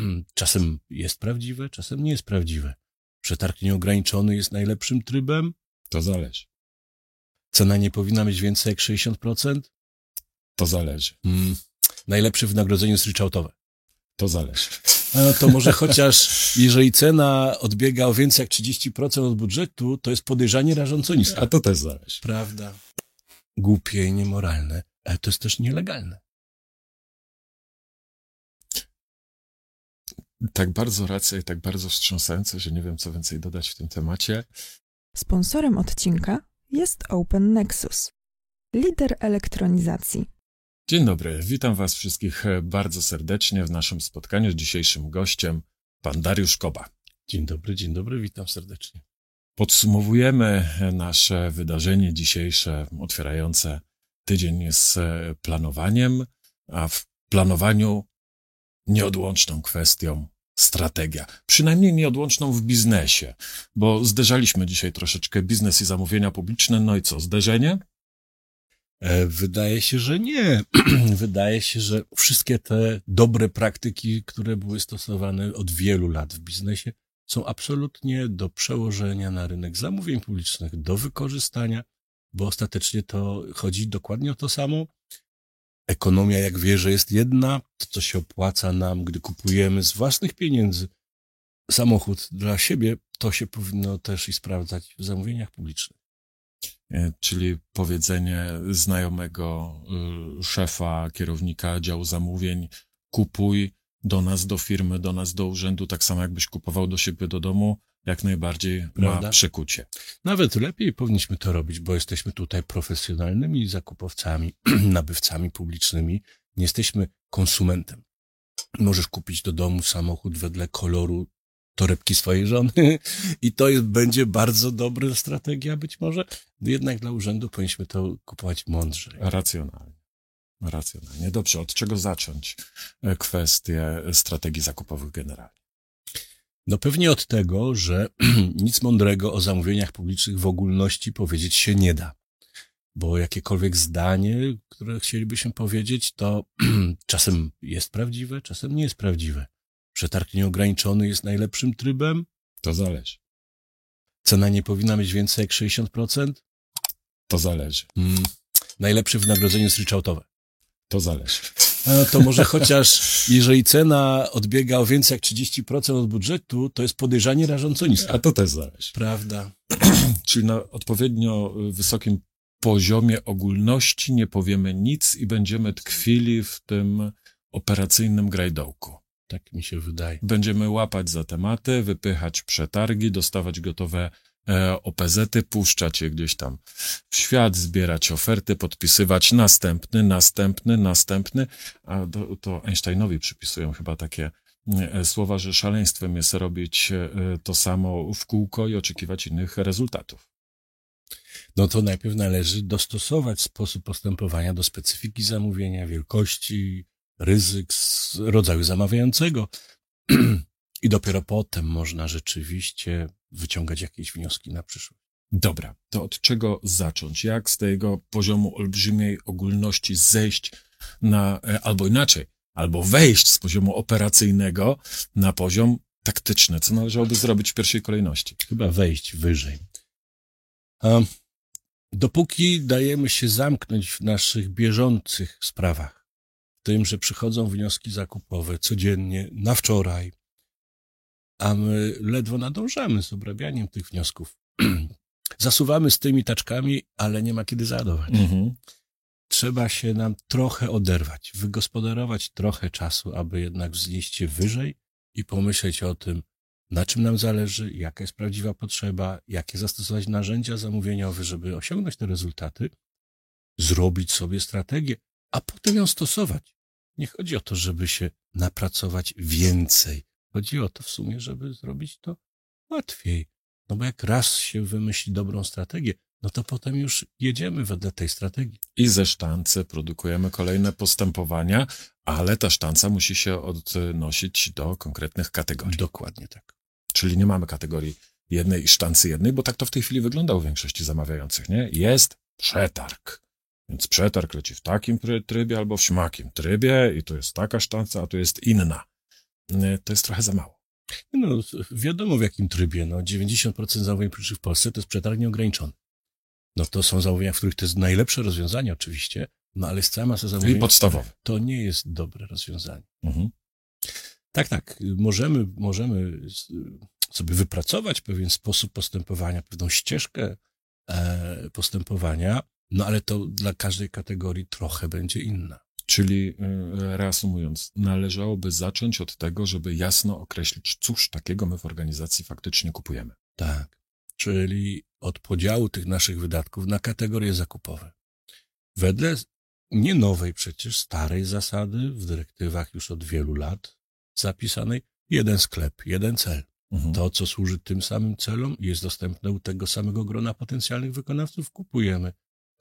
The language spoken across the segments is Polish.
czasem jest prawdziwe, czasem nie jest prawdziwe. Przetarg nieograniczony jest najlepszym trybem. To zależy. Cena nie powinna być więcej jak 60%. To zależy. Mm. Najlepsze wynagrodzenie jest ryczałtowe. To zależy. No to może chociaż, jeżeli cena odbiega o więcej jak 30% od budżetu, to jest podejrzanie rażąco niska. A to też zależy. Prawda. Głupie i niemoralne, ale to jest też nielegalne. Tak bardzo racja i tak bardzo wstrząsające, że nie wiem, co więcej dodać w tym temacie. Sponsorem odcinka jest Open Nexus, lider elektronizacji. Dzień dobry, witam Was wszystkich bardzo serdecznie w naszym spotkaniu z dzisiejszym gościem, pan Dariusz Koba. Dzień dobry, dzień dobry, witam serdecznie. Podsumowujemy nasze wydarzenie dzisiejsze, otwierające tydzień z planowaniem, a w planowaniu nieodłączną kwestią strategia. Przynajmniej nieodłączną w biznesie, bo zderzaliśmy dzisiaj troszeczkę biznes i zamówienia publiczne. No i co, zderzenie? E, wydaje się, że nie. Wydaje się, że wszystkie te dobre praktyki, które były stosowane od wielu lat w biznesie, są absolutnie do przełożenia na rynek zamówień publicznych, do wykorzystania, bo ostatecznie to chodzi dokładnie o to samo. Ekonomia, jak wie, że jest jedna, to co się opłaca nam, gdy kupujemy z własnych pieniędzy samochód dla siebie, to się powinno też i sprawdzać w zamówieniach publicznych. E, czyli powiedzenie znajomego y, szefa, kierownika działu zamówień, kupuj do nas, do firmy, do nas, do urzędu, tak samo jakbyś kupował do siebie do domu, jak najbardziej Prawda? ma przekucie. Nawet lepiej powinniśmy to robić, bo jesteśmy tutaj profesjonalnymi zakupowcami, nabywcami publicznymi. Nie jesteśmy konsumentem. Możesz kupić do domu samochód wedle koloru torebki swojej żony i to jest, będzie bardzo dobra strategia być może. Jednak dla urzędu powinniśmy to kupować mądrze. Racjonalnie. Racjonalnie. Dobrze, od czego zacząć e, kwestię strategii zakupowych generalnie? No pewnie od tego, że nic mądrego o zamówieniach publicznych w ogólności powiedzieć się nie da. Bo jakiekolwiek zdanie, które chcielibyśmy powiedzieć, to czasem jest prawdziwe, czasem nie jest prawdziwe. Przetarg nieograniczony jest najlepszym trybem. To zależy. Cena nie powinna być więcej jak 60%. To zależy. Mm. Najlepsze wynagrodzenie jest ryczałtowe. To zależy. No to może chociaż, jeżeli cena odbiega o więcej jak 30% od budżetu, to jest podejrzanie rażąco niskie. A to też zależy. Prawda. Czyli na odpowiednio wysokim poziomie ogólności nie powiemy nic i będziemy tkwili w tym operacyjnym grajdołku. Tak mi się wydaje. Będziemy łapać za tematy, wypychać przetargi, dostawać gotowe E, OPZ-y, puszczać je gdzieś tam w świat, zbierać oferty, podpisywać następny, następny, następny, a to, to Einsteinowi przypisują chyba takie e, słowa, że szaleństwem jest robić e, to samo w kółko i oczekiwać innych rezultatów. No to najpierw należy dostosować sposób postępowania do specyfiki zamówienia, wielkości, ryzyk, rodzaju zamawiającego. I dopiero potem można rzeczywiście wyciągać jakieś wnioski na przyszłość. Dobra, to od czego zacząć? Jak z tego poziomu olbrzymiej ogólności zejść na, e, albo inaczej, albo wejść z poziomu operacyjnego na poziom taktyczny? Co należałoby zrobić w pierwszej kolejności? Chyba wejść wyżej. Dopóki dajemy się zamknąć w naszych bieżących sprawach, w tym, że przychodzą wnioski zakupowe codziennie, na wczoraj, a my ledwo nadążamy z obrabianiem tych wniosków. Zasuwamy z tymi taczkami, ale nie ma kiedy załadować. Mhm. Trzeba się nam trochę oderwać, wygospodarować trochę czasu, aby jednak wznieść się wyżej i pomyśleć o tym, na czym nam zależy, jaka jest prawdziwa potrzeba, jakie zastosować narzędzia zamówieniowe, żeby osiągnąć te rezultaty, zrobić sobie strategię, a potem ją stosować. Nie chodzi o to, żeby się napracować więcej, Chodzi o to w sumie, żeby zrobić to łatwiej. No bo jak raz się wymyśli dobrą strategię, no to potem już jedziemy wedle tej strategii. I ze sztancy produkujemy kolejne postępowania, ale ta sztanca musi się odnosić do konkretnych kategorii. Dokładnie tak. Czyli nie mamy kategorii jednej sztancy jednej, bo tak to w tej chwili wygląda u większości zamawiających, nie? Jest przetarg. Więc przetarg leci w takim trybie albo w śmakim trybie i to jest taka sztanca, a tu jest inna. E, to jest trochę za mało. No, wiadomo w jakim trybie. No, 90% zamówień publicznych w Polsce to jest przetarg nieograniczony. No to są zamówienia, w których to jest najlepsze rozwiązanie oczywiście, no ale z cała masa zamówień... I podstawowe. To nie jest dobre rozwiązanie. Mhm. Tak, tak. Możemy, możemy sobie wypracować pewien sposób postępowania, pewną ścieżkę e, postępowania, no ale to dla każdej kategorii trochę będzie inna. Czyli e, reasumując, należałoby zacząć od tego, żeby jasno określić, cóż takiego my w organizacji faktycznie kupujemy. Tak. Czyli od podziału tych naszych wydatków na kategorie zakupowe. Wedle nie nowej przecież, starej zasady w dyrektywach już od wielu lat zapisanej jeden sklep, jeden cel. Mhm. To, co służy tym samym celom i jest dostępne u tego samego grona potencjalnych wykonawców, kupujemy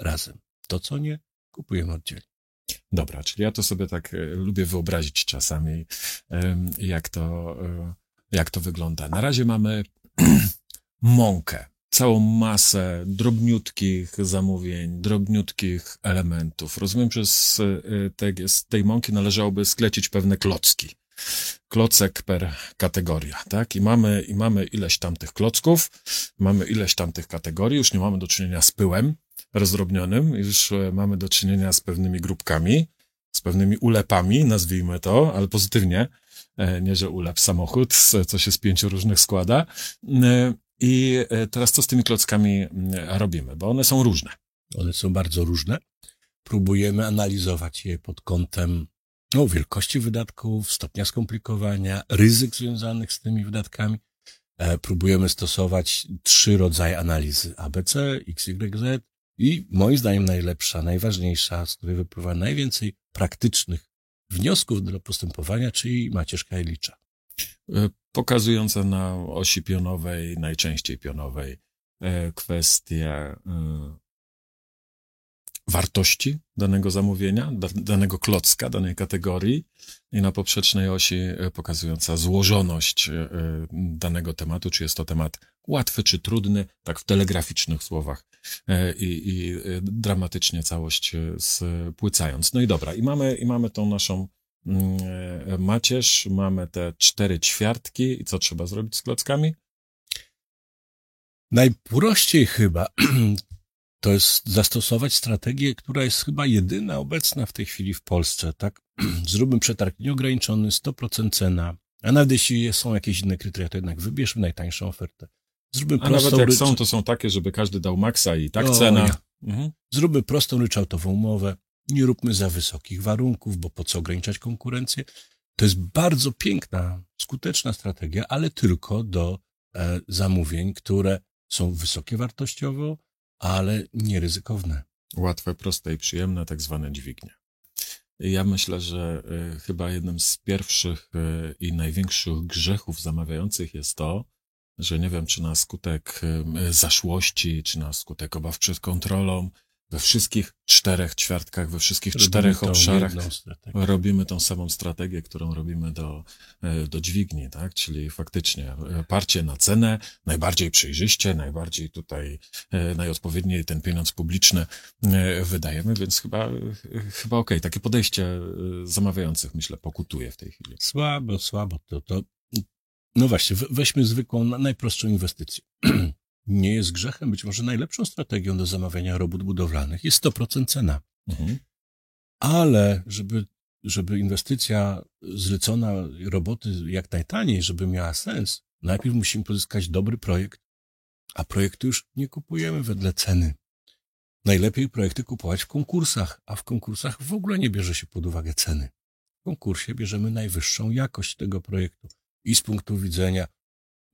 razem. To, co nie, kupujemy oddzielnie. Dobra, czyli ja to sobie tak e, lubię wyobrazić czasami, jak to, e, jak to wygląda. Na razie mamy mąkę, całą masę drobniutkich zamówień, drobniutkich elementów. Rozumiem, że z e, tej, z tej mąki należałoby sklecić pewne klocki. Klocek per kategoria, tak? I mamy, I mamy ileś tam tych klocków, mamy ileś tam tych kategorii, już nie mamy do czynienia z pyłem rozdrobnionym, już e, mamy do czynienia z pewnymi grupkami, z pewnymi ulepami, nazwijmy to, ale pozytywnie, e, nie, że ulep samochód, co się z pięciu różnych składa. E, I teraz co z tymi klockami mm, robimy? Bo one są różne. One są bardzo różne. Próbujemy analizować je pod kątem no, wielkości wydatków, stopnia skomplikowania, ryzyk związanych z tymi wydatkami. E, próbujemy stosować trzy rodzaje analizy ABC, XYZ i moim zdaniem najlepsza, najważniejsza, z której wypływa najwięcej praktycznych wniosków do postępowania, czyli macierzka Elicza. E, Pokazująca na osi pionowej, najczęściej pionowej, e, kwestie e, wartości danego zamówienia, da- danego klocka, danej kategorii i na poprzecznej osi pokazująca złożoność danego tematu, czy jest to temat łatwy czy trudny, tak w telegraficznych słowach e, i, i e, dramatycznie całość e, spłycając. No i dobra, i mamy, i mamy tą naszą mm, macierz, mamy te cztery ćwiartki i co trzeba zrobić z klockami? Najprościej chyba to jest zastosować strategię, która jest chyba jedyna obecna w tej chwili w Polsce, tak? Zróbmy przetarg nieograniczony, 100% cena, a nawet jeśli są jakieś inne kryteria, to jednak wybierzmy najtańszą ofertę. Zróbmy A prostą nawet jak są, to są takie, żeby każdy dał maksa i tak O, cena. ja. Mhm. Zróbmy prostą ryczałtową umowę, nie róbmy za wysokich warunków, bo po co ograniczać konkurencję? To jest bardzo piękna, skuteczna strategia, ale tylko do e, zamówień, które są wysokie wartościowo, ale nieryzykowne. Łatwe, proste i przyjemne, tak zwane dźwignie. Ja myślę, że y, chyba jednym z pierwszych y, i największych grzechów zamawiających jest to, że nie wiem, czy na skutek zaszłości, czy na skutek obaw przed kontrolą, we wszystkich czterech ćwiartkach, we wszystkich Robimy czterech obszarach strategię. robimy tą samą strategię, którą robimy do, e, do dźwigni, tak? Czyli faktycznie e, parcie na cenę, najbardziej przejrzyście, najbardziej tutaj, e, najodpowiedniej ten pieniądz publiczny wydajemy, więc chyba, chyba okej, takie podejście zamawiających, myślę, pokutuje w tej chwili. Słabo, słabo to, to. No właśnie, we- weźmy zwykłą, na- najprostszą inwestycję. Nie jest grzechem, być może najlepszą strategią do zamawiania robót budowlanych jest 100% cena. Mhm. Ale żeby, żeby inwestycja zlecona roboty jak najtaniej, żeby miała sens, najpierw musimy pozyskać dobry projekt, a projektu już nie kupujemy wedle ceny. Najlepiej projekty kupować w konkursach, a w konkursach w ogóle nie bierze się pod uwagę ceny. W konkursie bierzemy najwyższą jakość tego projektu i z punktu widzenia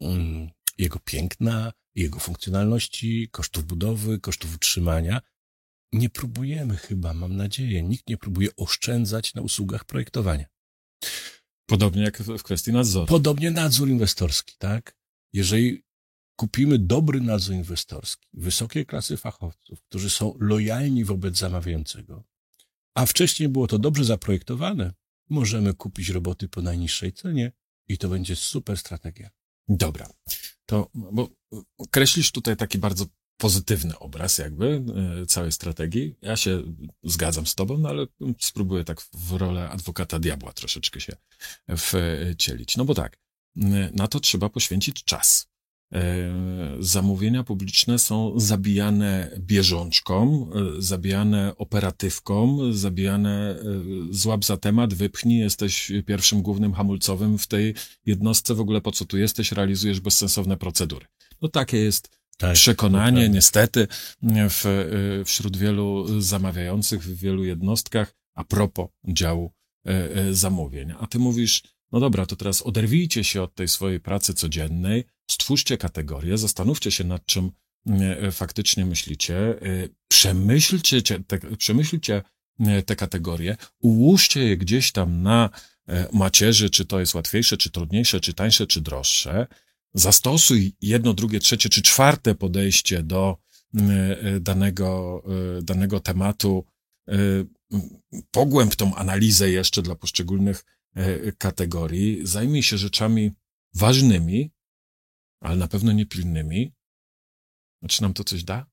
mm, jego piękna, jego funkcjonalności, kosztów budowy, kosztów utrzymania. Nie próbujemy chyba, mam nadzieję, nikt nie próbuje oszczędzać na usługach projektowania. Podobnie jak w w kwestii nadzoru. Podobnie nadzór inwestorski, tak? Jeżeli kupimy dobry nadzór inwestorski, wysokiej klasy fachowców, którzy są lojalni wobec zamawiającego, a wcześniej było to dobrze zaprojektowane, możemy kupić roboty po najniższej cenie i to będzie super strategia. Dobra. To, bo kreślisz tutaj taki bardzo pozytywny obraz jakby e, całej strategii. Ja się zgadzam z tobą, no ale spróbuję tak w rolę adwokata diabła troszeczkę się wcielić. No bo tak, na to trzeba poświęcić czas. E, zamówienia publiczne są zabijane bieżączką, e, zabijane operatywką, zabijane złap za temat, wypchnij, jesteś pierwszym głównym hamulcowym w tej jednostce, w ogóle po co tu jesteś, realizujesz bezsensowne procedury. No takie jest tak, przekonanie, niestety, w, wśród wielu zamawiających, w wielu jednostkach, a propos działu e, e, zamówień. A ty mówisz, no dobra, to teraz oderwijcie się od tej swojej pracy codziennej, stwórzcie kategorię, zastanówcie się nad czym e, faktycznie myślicie, przemyślcie te, przemyślcie te kategorie, ułóżcie je gdzieś tam na macierzy, czy to jest łatwiejsze, czy trudniejsze, czy tańsze, czy droższe, zastosuj jedno, drugie, trzecie czy czwarte podejście do e, danego, e, danego tematu, e, pogłęb tą analizę jeszcze dla poszczególnych kategorii, zajmij się rzeczami ważnymi, ale na pewno niepilnymi. Czy nam to coś da?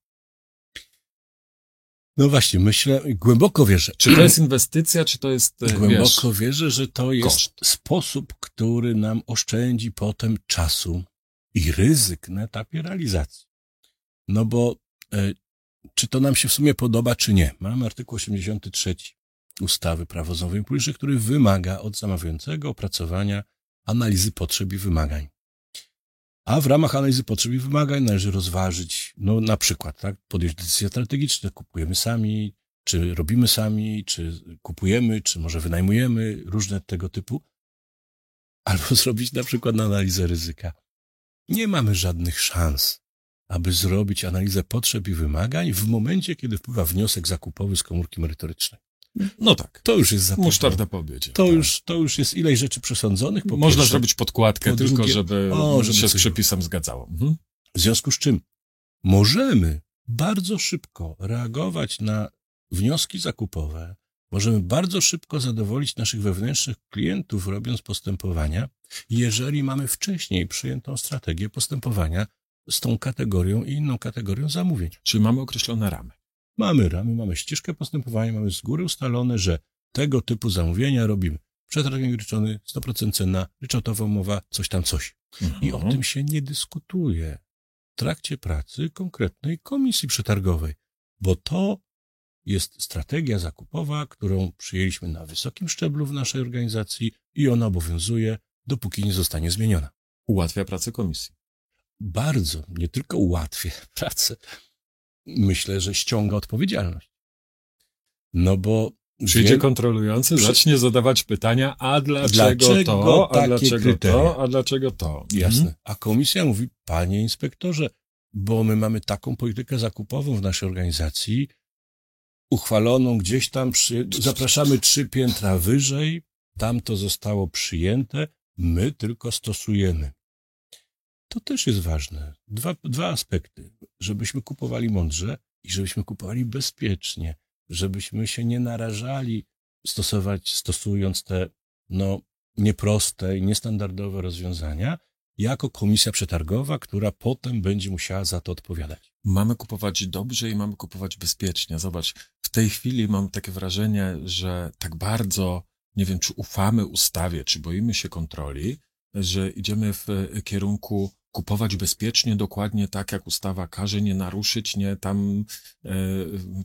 No właśnie, myślę, głęboko wierzę. Czy to jest inwestycja, czy to jest. Głęboko wiesz, wierzę, że to jest koszt. sposób, który nam oszczędzi potem czasu, i ryzyk na etapie realizacji. No bo e, czy to nam się w sumie podoba, czy nie? Mamy artykuł 83 ustawy Prawo zamówień publicznych, który wymaga od zamawiającego opracowania analizy potrzeb i wymagań. A w ramach analizy potrzeb i wymagań należy rozważyć, no na przykład, tak, podjąć decyzje strategiczne, kupujemy sami, czy robimy sami, czy kupujemy, czy może wynajmujemy, różne tego typu. Albo zrobić na przykład analizę ryzyka. Nie mamy żadnych szans, aby zrobić analizę potrzeb i wymagań w momencie, kiedy wpływa wniosek zakupowy z komórki merytorycznej. No tak. To już jest za Musztarda po obiedzie. To, tak. już, to już jest ileś rzeczy przesądzonych. Po Można pierwsze, zrobić podkładkę po tylko, drugie, żeby, o, żeby się z przepisem zgadzało. Mhm. W związku z czym możemy bardzo szybko reagować na wnioski zakupowe, możemy bardzo szybko zadowolić naszych wewnętrznych klientów, robiąc postępowania, jeżeli mamy wcześniej przyjętą strategię postępowania z tą kategorią i inną kategorią zamówień. Czyli mamy określone ramy. Mamy ramy, mamy ścieżkę postępowania, mamy z góry ustalone, że tego typu zamówienia robimy. Przetarg ryczony, 100% cena, ryczałtowa umowa, coś tam coś. Mhm. I o tym się nie dyskutuje w trakcie pracy konkretnej komisji przetargowej, bo to jest strategia zakupowa, którą przyjęliśmy na wysokim szczeblu w naszej organizacji i ona obowiązuje dopóki nie zostanie zmieniona. Ułatwia pracę komisji. Bardzo, nie tylko ułatwia pracę, myślę, że ściąga odpowiedzialność. No bo. Przyjdzie kontrolujący, zacznie zadawać pytania, a dlaczego, dlaczego to, a dlaczego kryteria? to, a dlaczego to. Jasne. Mhm. A komisja mówi, panie inspektorze, bo my mamy taką politykę zakupową w naszej organizacji, uchwaloną gdzieś tam, przy... zapraszamy trzy piętra wyżej, tam to zostało przyjęte, My tylko stosujemy. To też jest ważne. Dwa, dwa aspekty. Żebyśmy kupowali mądrze i żebyśmy kupowali bezpiecznie. Żebyśmy się nie narażali stosować, stosując te, no, nieproste i niestandardowe rozwiązania, jako komisja przetargowa, która potem będzie musiała za to odpowiadać. Mamy kupować dobrze i mamy kupować bezpiecznie. Zobacz, w tej chwili mam takie wrażenie, że tak bardzo nie wiem, czy ufamy ustawie, czy boimy się kontroli, że idziemy w kierunku kupować bezpiecznie, dokładnie tak, jak ustawa każe, nie naruszyć, nie tam, e,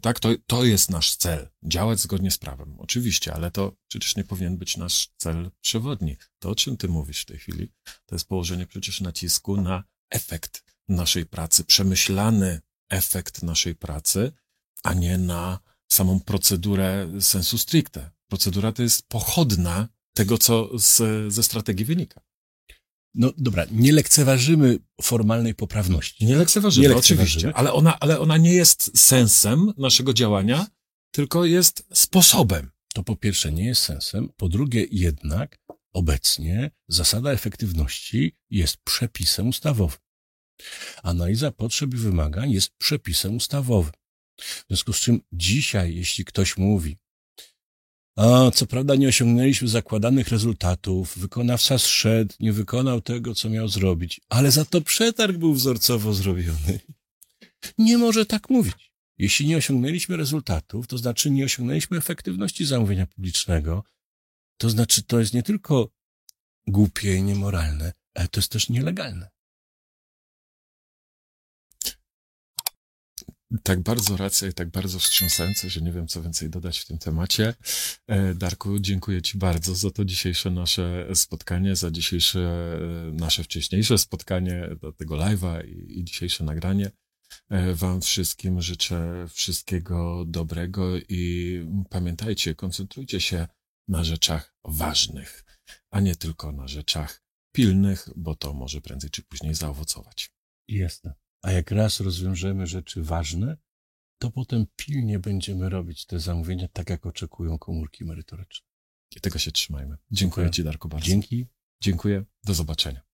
tak, to, to jest nasz cel, działać zgodnie z prawem, oczywiście, ale to przecież nie powinien być nasz cel przewodni. To, o czym ty mówisz w tej chwili, to jest położenie przecież nacisku na efekt naszej pracy, przemyślany efekt naszej pracy, a nie na samą procedurę sensu stricte. Procedura to jest pochodna tego, co z, ze strategii wynika. No dobra, nie lekceważymy formalnej poprawności. Nie lekceważymy, nie lekceważymy. oczywiście, ale ona, ale ona nie jest sensem naszego działania, tylko jest sposobem. To po pierwsze nie jest sensem, po drugie jednak obecnie zasada efektywności jest przepisem ustawowym. Analiza potrzeb i wymagań jest przepisem ustawowym. W związku z czym dzisiaj, jeśli ktoś mówi, a co prawda nie osiągnęliśmy zakładanych rezultatów, wykonawca zszedł, nie wykonał tego, co miał zrobić, ale za to przetarg był wzorcowo zrobiony. nie może tak mówić. Jeśli nie osiągnęliśmy rezultatów, to znaczy nie osiągnęliśmy efektywności zamówienia publicznego, to znaczy to jest nie tylko głupie i niemoralne, ale to jest też nielegalne. Tak bardzo racja i tak bardzo wstrząsające, że nie wiem, co więcej dodać w tym temacie. E, Darku, dziękuję Ci bardzo za to dzisiejsze nasze spotkanie, za dzisiejsze e, nasze wcześniejsze spotkanie, do tego live'a i, i dzisiejsze nagranie. E, Wam wszystkim życzę wszystkiego dobrego i pamiętajcie, koncentrujcie się na rzeczach ważnych, a nie tylko na rzeczach pilnych, bo to może prędzej czy później zaowocować. Jasne. A jak raz rozwiążemy rzeczy ważne, to potem pilnie będziemy robić te zamówienia tak, jak oczekują komórki merytoryczne. I tego się trzymajmy. Dziękuję Dziękuję. Ci, Darku, bardzo. Dzięki. Dziękuję. Do zobaczenia.